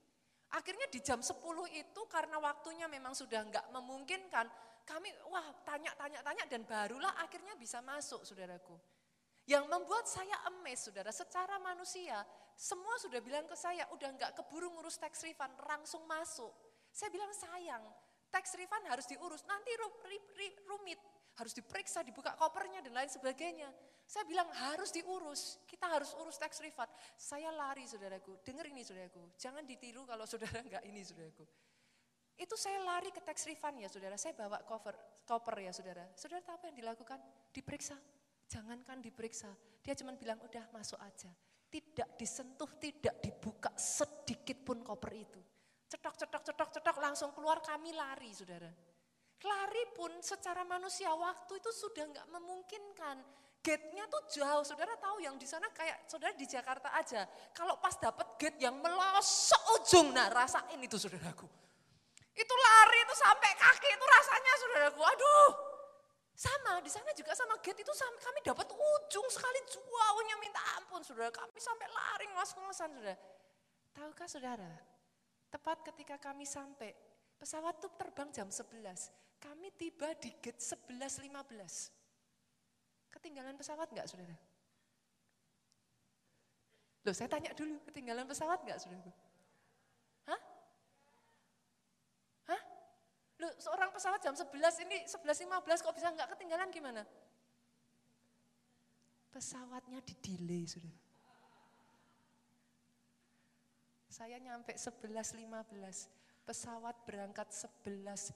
Akhirnya di jam 10 itu karena waktunya memang sudah nggak memungkinkan, kami wah tanya-tanya-tanya dan barulah akhirnya bisa masuk saudaraku. Yang membuat saya emes saudara, secara manusia, semua sudah bilang ke saya, udah nggak keburu ngurus tax refund, langsung masuk. Saya bilang sayang, tax refund harus diurus, nanti rumit, harus diperiksa, dibuka kopernya dan lain sebagainya. Saya bilang harus diurus, kita harus urus tax refund. Saya lari saudaraku, dengar ini saudaraku, jangan ditiru kalau saudara nggak ini saudaraku. Itu saya lari ke tax refund ya saudara, saya bawa cover, koper ya saudara. Saudara tahu apa yang dilakukan? Diperiksa. Jangankan diperiksa, dia cuma bilang udah masuk aja. Tidak disentuh, tidak dibuka sedikit pun koper itu. Cetok, cetok, cetok, cetok, langsung keluar kami lari saudara. Lari pun secara manusia waktu itu sudah nggak memungkinkan. Gate-nya tuh jauh, saudara tahu yang di sana kayak saudara di Jakarta aja. Kalau pas dapat gate yang melosok ujung, nah rasain itu saudaraku itu lari itu sampai kaki itu rasanya saudaraku, aduh. Sama, di sana juga sama gate itu sama, kami dapat ujung sekali jauhnya minta ampun saudara. Kami sampai lari ngos-ngosan saudara. Tahukah saudara, tepat ketika kami sampai, pesawat itu terbang jam 11. Kami tiba di gate 11.15. Ketinggalan pesawat enggak saudara? Loh saya tanya dulu, ketinggalan pesawat enggak saudara? Loh, seorang pesawat jam 11 ini 11.15 kok bisa nggak ketinggalan gimana? Pesawatnya di delay sudah. Saya nyampe 11.15, pesawat berangkat 11.25.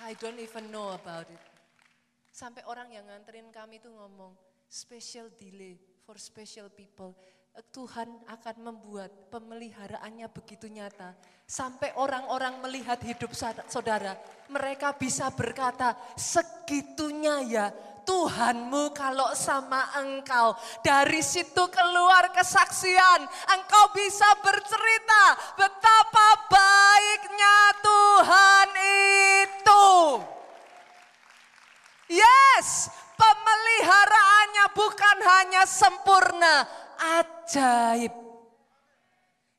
I don't even know about it. Sampai orang yang nganterin kami itu ngomong, special delay for special people Tuhan akan membuat pemeliharaannya begitu nyata. Sampai orang-orang melihat hidup saudara, mereka bisa berkata, segitunya ya Tuhanmu kalau sama engkau. Dari situ keluar kesaksian, engkau bisa bercerita betapa baiknya Tuhan itu. Yes, pemeliharaannya bukan hanya sempurna, ajaib.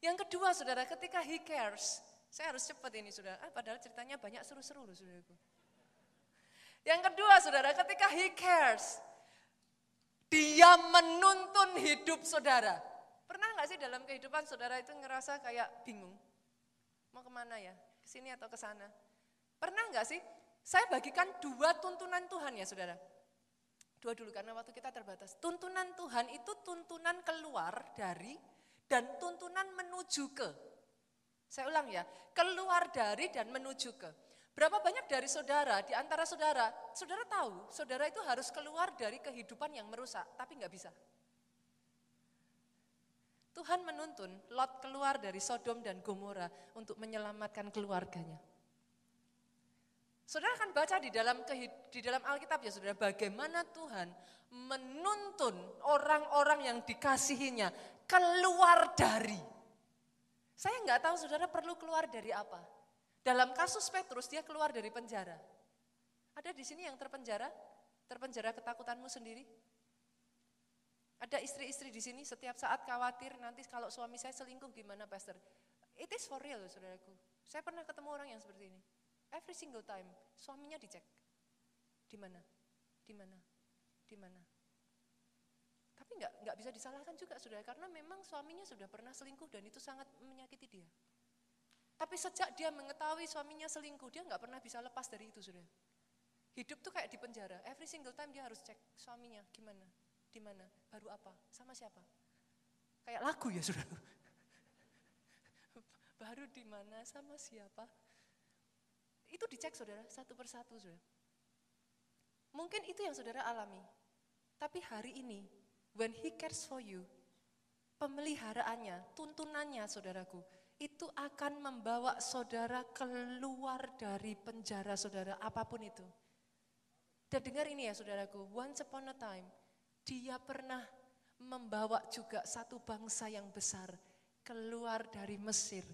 Yang kedua saudara, ketika he cares, saya harus cepat ini saudara, ah, padahal ceritanya banyak seru-seru loh saudaraku. Yang kedua saudara, ketika he cares, dia menuntun hidup saudara. Pernah nggak sih dalam kehidupan saudara itu ngerasa kayak bingung? Mau ke mana ya? Ke sini atau ke sana? Pernah nggak sih? Saya bagikan dua tuntunan Tuhan ya saudara. Dua dulu karena waktu kita terbatas. Tuntunan Tuhan itu tuntunan keluar dari dan tuntunan menuju ke. Saya ulang ya, keluar dari dan menuju ke. Berapa banyak dari saudara, di antara saudara, saudara tahu, saudara itu harus keluar dari kehidupan yang merusak, tapi nggak bisa. Tuhan menuntun Lot keluar dari Sodom dan Gomora untuk menyelamatkan keluarganya. Saudara akan baca di dalam di dalam Alkitab ya saudara bagaimana Tuhan menuntun orang-orang yang dikasihinya keluar dari. Saya nggak tahu saudara perlu keluar dari apa. Dalam kasus Petrus dia keluar dari penjara. Ada di sini yang terpenjara? Terpenjara ketakutanmu sendiri? Ada istri-istri di sini setiap saat khawatir nanti kalau suami saya selingkuh gimana pastor? It is for real saudaraku. Saya pernah ketemu orang yang seperti ini. Every single time suaminya dicek. Di mana? Di mana? Di mana? Tapi nggak nggak bisa disalahkan juga sudah karena memang suaminya sudah pernah selingkuh dan itu sangat menyakiti dia. Tapi sejak dia mengetahui suaminya selingkuh, dia nggak pernah bisa lepas dari itu sudah. Hidup tuh kayak di penjara. Every single time dia harus cek suaminya gimana, di mana, baru apa, sama siapa. Kayak lagu ya sudah. baru di mana, sama siapa, itu dicek saudara, satu persatu saudara. Mungkin itu yang saudara alami. Tapi hari ini, when he cares for you, pemeliharaannya, tuntunannya saudaraku, itu akan membawa saudara keluar dari penjara saudara, apa pun itu. Dan dengar ini ya saudaraku, once upon a time, dia pernah membawa juga satu bangsa yang besar keluar dari Mesir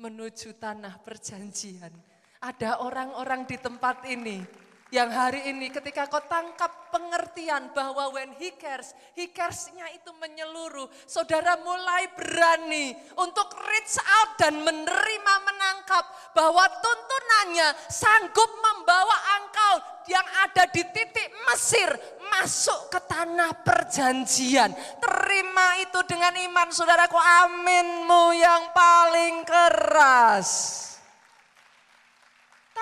menuju tanah perjanjian ada orang-orang di tempat ini yang hari ini ketika kau tangkap pengertian bahwa when he cares, he cares-nya itu menyeluruh. Saudara mulai berani untuk reach out dan menerima menangkap bahwa tuntunannya sanggup membawa engkau yang ada di titik Mesir masuk ke tanah perjanjian. Terima itu dengan iman saudaraku, aminmu yang paling keras.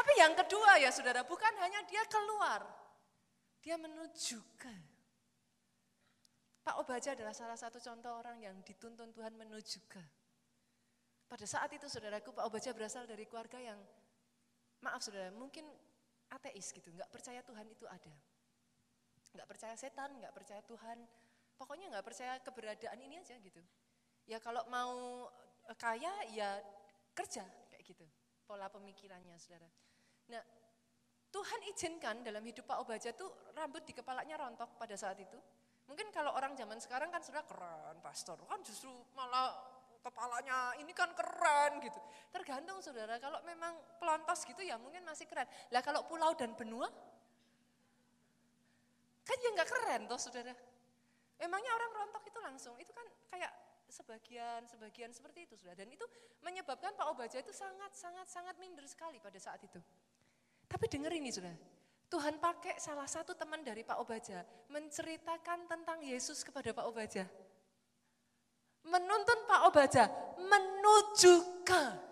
Tapi yang kedua ya saudara, bukan hanya dia keluar, dia menuju ke. Pak Obaja adalah salah satu contoh orang yang dituntun Tuhan menuju ke. Pada saat itu saudaraku, Pak Obaja berasal dari keluarga yang, maaf saudara, mungkin ateis gitu, nggak percaya Tuhan itu ada. Nggak percaya setan, nggak percaya Tuhan, pokoknya nggak percaya keberadaan ini aja gitu. Ya kalau mau kaya ya kerja kayak gitu, pola pemikirannya saudara. Nah, Tuhan izinkan dalam hidup Pak Obaja tuh rambut di kepalanya rontok pada saat itu. Mungkin kalau orang zaman sekarang kan sudah keren, pastor. Kan justru malah kepalanya ini kan keren gitu. Tergantung saudara, kalau memang pelontos gitu ya mungkin masih keren. Lah kalau pulau dan benua, kan ya nggak keren toh saudara. Emangnya orang rontok itu langsung, itu kan kayak sebagian-sebagian seperti itu saudara. Dan itu menyebabkan Pak Obaja itu sangat-sangat-sangat minder sekali pada saat itu. Tapi dengar ini sudah, Tuhan pakai salah satu teman dari Pak Obaja menceritakan tentang Yesus kepada Pak Obaja. Menuntun Pak Obaja menuju ke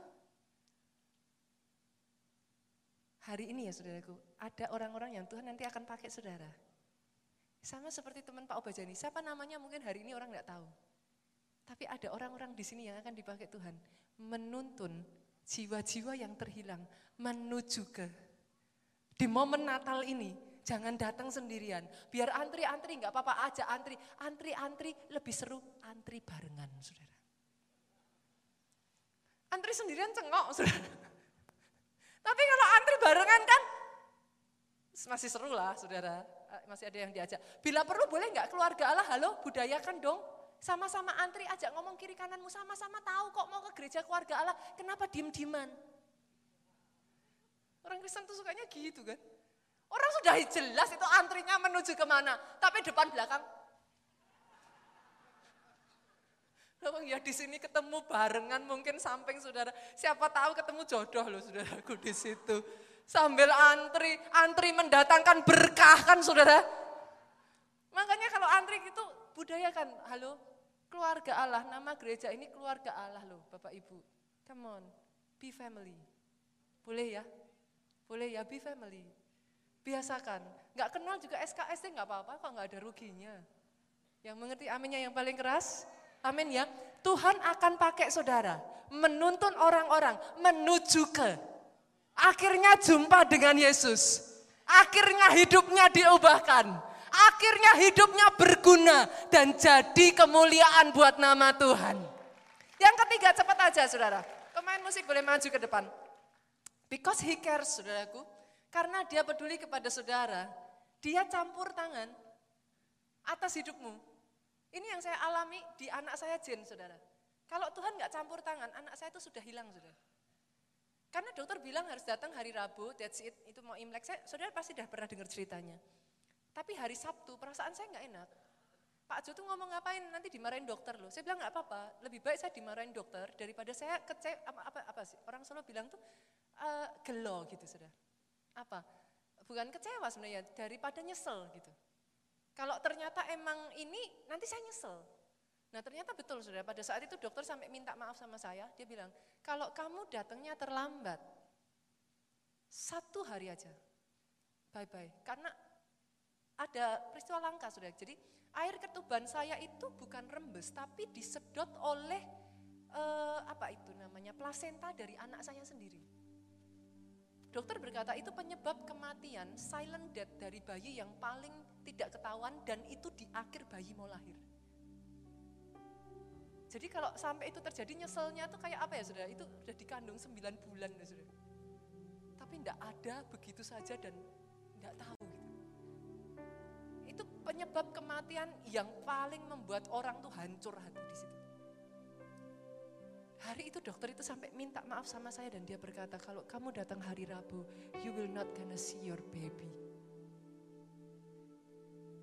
hari ini ya saudaraku, ada orang-orang yang Tuhan nanti akan pakai saudara. Sama seperti teman Pak Obaja ini, siapa namanya mungkin hari ini orang nggak tahu. Tapi ada orang-orang di sini yang akan dipakai Tuhan menuntun jiwa-jiwa yang terhilang menuju ke di momen Natal ini, Jangan datang sendirian. Biar antri-antri nggak apa-apa aja antri. Antri-antri lebih seru antri barengan, saudara. Antri sendirian cengok, saudara. Tapi kalau antri barengan kan masih seru lah, saudara. Eh, masih ada yang diajak. Bila perlu boleh nggak keluarga Allah, halo budayakan dong. Sama-sama antri aja ngomong kiri kananmu, sama-sama tahu kok mau ke gereja keluarga Allah. Kenapa diem-dieman? Orang Kristen tuh sukanya gitu kan. Orang sudah jelas itu antrinya menuju ke mana. Tapi depan belakang. Loh, ya di sini ketemu barengan mungkin samping saudara. Siapa tahu ketemu jodoh loh saudaraku di situ. Sambil antri, antri mendatangkan berkah kan saudara. Makanya kalau antri itu budaya kan, halo keluarga Allah, nama gereja ini keluarga Allah loh Bapak Ibu. Come on, be family. Boleh ya? Boleh ya, be family. Biasakan. Nggak kenal juga SKSD nggak apa-apa kok nggak ada ruginya. Yang mengerti aminnya yang paling keras? Amin ya. Tuhan akan pakai saudara menuntun orang-orang menuju ke akhirnya jumpa dengan Yesus. Akhirnya hidupnya diubahkan. Akhirnya hidupnya berguna dan jadi kemuliaan buat nama Tuhan. Yang ketiga cepat aja saudara. Pemain musik boleh maju ke depan. Because he cares saudaraku. Karena dia peduli kepada saudara, dia campur tangan atas hidupmu. Ini yang saya alami di anak saya Jen, saudara. Kalau Tuhan nggak campur tangan, anak saya itu sudah hilang, saudara. Karena dokter bilang harus datang hari Rabu, that's it, itu mau Imlek. Saya, saudara pasti sudah pernah dengar ceritanya. Tapi hari Sabtu perasaan saya nggak enak. Pak Jo tuh ngomong ngapain nanti dimarahin dokter loh. Saya bilang nggak apa-apa, lebih baik saya dimarahin dokter daripada saya kecewa apa, apa apa sih orang Solo bilang tuh uh, gelo gitu saudara apa? Bukan kecewa sebenarnya, daripada nyesel gitu. Kalau ternyata emang ini, nanti saya nyesel. Nah ternyata betul sudah pada saat itu dokter sampai minta maaf sama saya, dia bilang, kalau kamu datangnya terlambat, satu hari aja, bye-bye. Karena ada peristiwa langka sudah. Jadi air ketuban saya itu bukan rembes, tapi disedot oleh eh, apa itu namanya plasenta dari anak saya sendiri. Dokter berkata itu penyebab kematian silent death dari bayi yang paling tidak ketahuan dan itu di akhir bayi mau lahir. Jadi kalau sampai itu terjadi nyeselnya tuh kayak apa ya saudara? Itu sudah dikandung 9 bulan ya saudara. Tapi tidak ada begitu saja dan tidak tahu gitu. Itu penyebab kematian yang paling membuat orang tuh hancur hati di situ. Hari itu dokter itu sampai minta maaf sama saya dan dia berkata, kalau kamu datang hari Rabu, you will not gonna see your baby.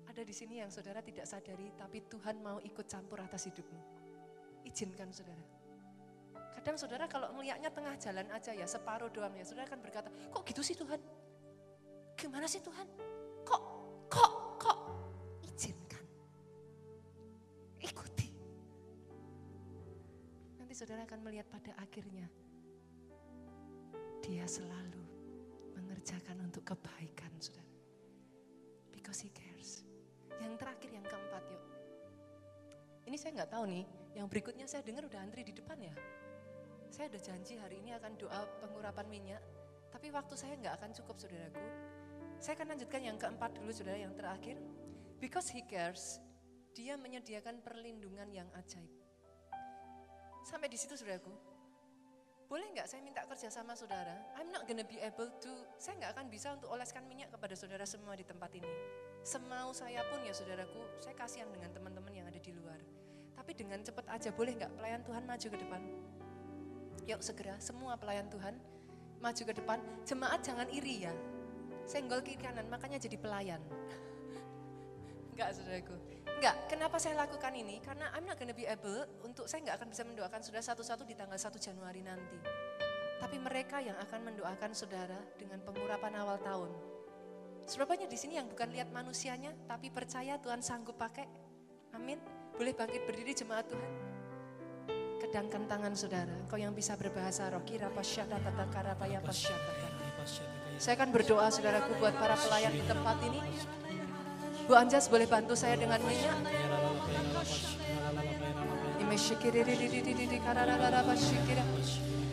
Ada di sini yang saudara tidak sadari, tapi Tuhan mau ikut campur atas hidupmu. Izinkan saudara. Kadang saudara kalau melihatnya tengah jalan aja ya, separuh doang ya, saudara akan berkata, kok gitu sih Tuhan? Gimana sih Tuhan? Kok, saudara akan melihat pada akhirnya dia selalu mengerjakan untuk kebaikan saudara. Because he cares. Yang terakhir, yang keempat yuk. Ini saya nggak tahu nih, yang berikutnya saya dengar udah antri di depan ya. Saya udah janji hari ini akan doa pengurapan minyak, tapi waktu saya nggak akan cukup saudaraku. Saya akan lanjutkan yang keempat dulu saudara, yang terakhir. Because he cares, dia menyediakan perlindungan yang ajaib. Sampai di situ saudaraku. Boleh nggak saya minta kerja sama saudara? I'm not gonna be able to, saya nggak akan bisa untuk oleskan minyak kepada saudara semua di tempat ini. Semau saya pun ya saudaraku, saya kasihan dengan teman-teman yang ada di luar. Tapi dengan cepat aja, boleh nggak pelayan Tuhan maju ke depan? Yuk segera, semua pelayan Tuhan maju ke depan. Jemaat jangan iri ya. Senggol kiri kanan, makanya jadi pelayan. Enggak saudaraku. Enggak, kenapa saya lakukan ini? Karena I'm not gonna be able untuk saya nggak akan bisa mendoakan saudara satu-satu di tanggal 1 Januari nanti. Tapi mereka yang akan mendoakan saudara dengan pengurapan awal tahun. Surabaya di sini yang bukan lihat manusianya, tapi percaya Tuhan sanggup pakai. Amin. Boleh bangkit berdiri jemaat Tuhan. Kedangkan tangan saudara, kau yang bisa berbahasa roh, kira pasyata tata karapaya pasyata. Saya akan berdoa saudaraku buat para pelayan di tempat ini. Bu Anjas boleh bantu saya dengan minyak?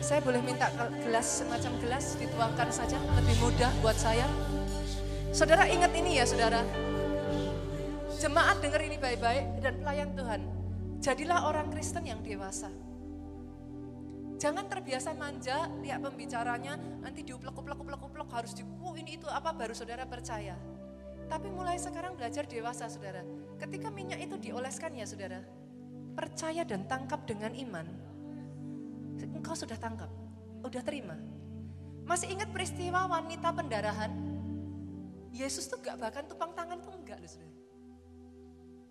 Saya boleh minta gelas semacam gelas dituangkan saja lebih mudah buat saya. Saudara ingat ini ya saudara. Jemaat dengar ini baik-baik dan pelayan Tuhan. Jadilah orang Kristen yang dewasa. Jangan terbiasa manja, lihat pembicaranya, nanti diuplek uplek uplek uplek harus di, oh ini itu apa baru saudara percaya. Tapi mulai sekarang belajar dewasa saudara. Ketika minyak itu dioleskan ya saudara, percaya dan tangkap dengan iman. Engkau sudah tangkap, sudah terima. Masih ingat peristiwa wanita pendarahan? Yesus tuh gak bahkan tupang tangan tuh enggak loh saudara.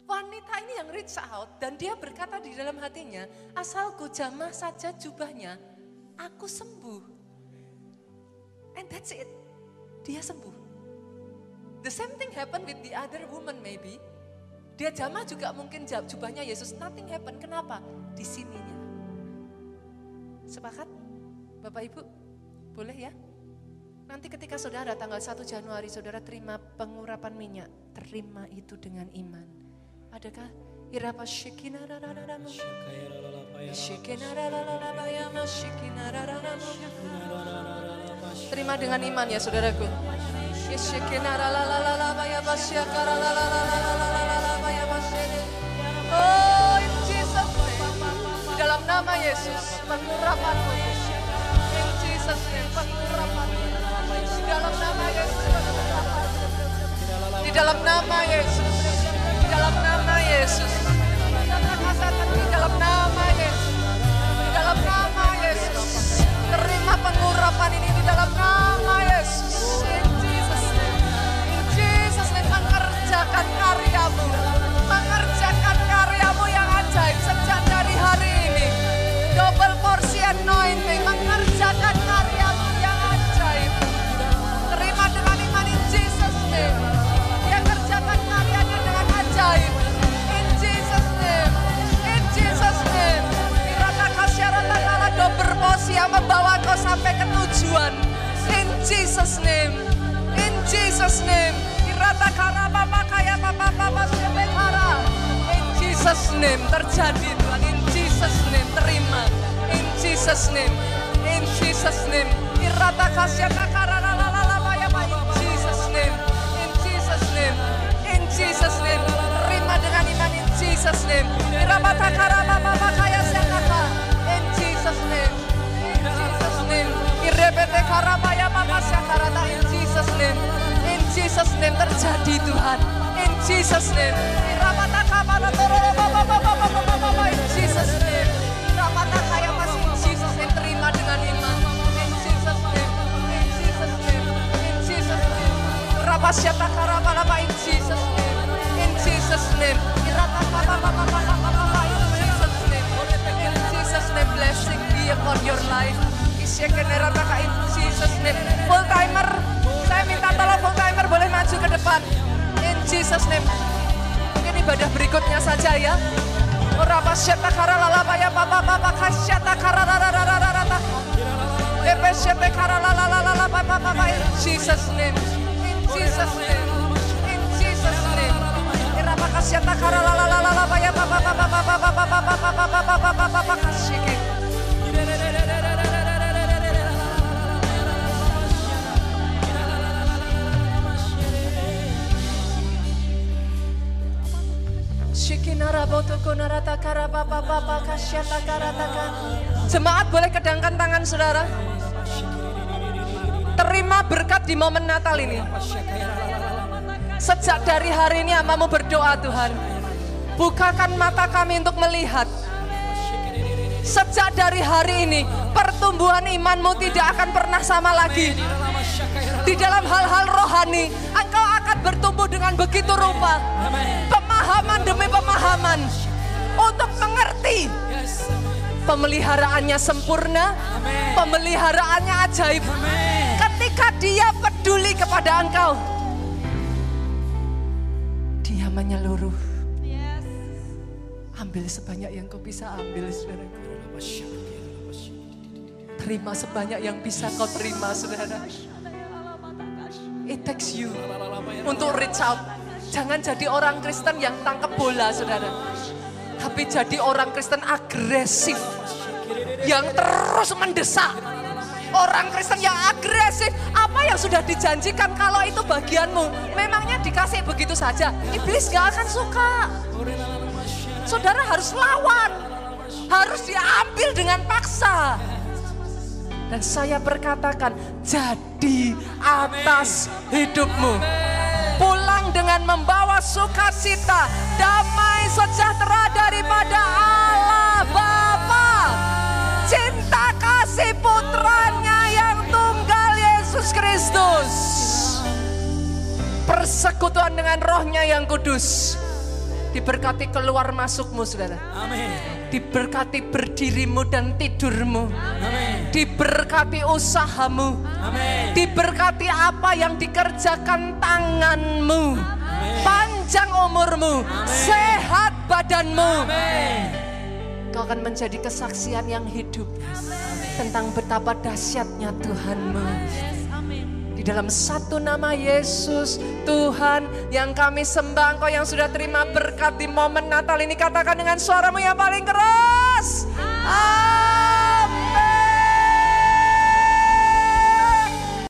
Wanita ini yang reach out dan dia berkata di dalam hatinya, asalku jamah saja jubahnya, aku sembuh. And that's it. Dia sembuh. The same thing happened with the other woman maybe. Dia jamah juga mungkin jubahnya Yesus, nothing happen. Kenapa? Di sininya. Sepakat? Bapak Ibu, boleh ya? Nanti ketika saudara tanggal 1 Januari saudara terima pengurapan minyak, terima itu dengan iman. Adakah irapa shikina Terima dengan iman ya saudaraku. Oh, in Jesus Di dalam nama Yesus, pengurapanmu. In Jesus name, pengurapanmu. Di dalam nama Yesus, Di dalam nama Yesus ke tujuan. In Jesus name. In Jesus name. Kaya. In Jesus name. Terjadi Tuhan. In Jesus name. Terima. In Jesus name. In Jesus name. La ya In Jesus name. In Jesus name. In Jesus name dengan iman in Jesus name. In Jesus in Jesus name. In Jesus name terjadi Tuhan. In Jesus name. In Jesus name. Irabata kaya masih in Jesus name terima dengan iman. In Jesus name. In Jesus name. In Jesus name. Rabasyata karabala in Jesus name. In Jesus' name. Full timer, saya minta tolong full timer boleh maju ke depan. In Jesus' name. Mungkin ibadah berikutnya saja ya. Oraba syata kara ya papa papa kasyata kara rarararararata. Lepe syete kara lalalala papa papa in Jesus' name. In Jesus' name. Shikina Jemaat boleh kedangkan tangan saudara. Terima berkat di momen Natal ini. Sejak dari hari ini amamu berdoa Tuhan. Bukakan mata kami untuk melihat. Sejak dari hari ini pertumbuhan imanmu tidak akan pernah sama lagi. Di dalam hal-hal rohani, bertumbuh dengan begitu rupa. Pemahaman demi pemahaman. Untuk mengerti pemeliharaannya sempurna, pemeliharaannya ajaib. Ketika dia peduli kepada engkau, menyeluruh. Yes. Ambil sebanyak yang kau bisa ambil, saudara. Terima sebanyak yang bisa kau terima, saudara. Takes you untuk reach out. Jangan jadi orang Kristen yang tangkap bola, saudara. Tapi jadi orang Kristen agresif. Yang terus mendesak. Orang Kristen yang agresif, apa yang sudah dijanjikan kalau itu bagianmu, memangnya dikasih begitu saja. Iblis gak akan suka. Saudara harus lawan, harus diambil dengan paksa. Dan saya berkatakan, jadi atas hidupmu. Pulang dengan membawa sukacita, damai sejahtera daripada Allah Bapa. Cinta kasih putranya yang tunggal Yesus Kristus. Persekutuan dengan rohnya yang kudus. Diberkati keluar masukmu saudara. Amin. Diberkati berdirimu dan tidurmu. Amin. Diberkati usahamu. Amin. Diberkati apa yang dikerjakan tanganmu. Panjang umurmu. Sehat badanmu. Amin. Kau akan menjadi kesaksian yang hidup. Tentang betapa dahsyatnya Tuhanmu. Di dalam satu nama Yesus, Tuhan yang kami sembah, Engkau yang sudah terima berkat di momen Natal ini, katakan dengan suaramu yang paling keras. Amin.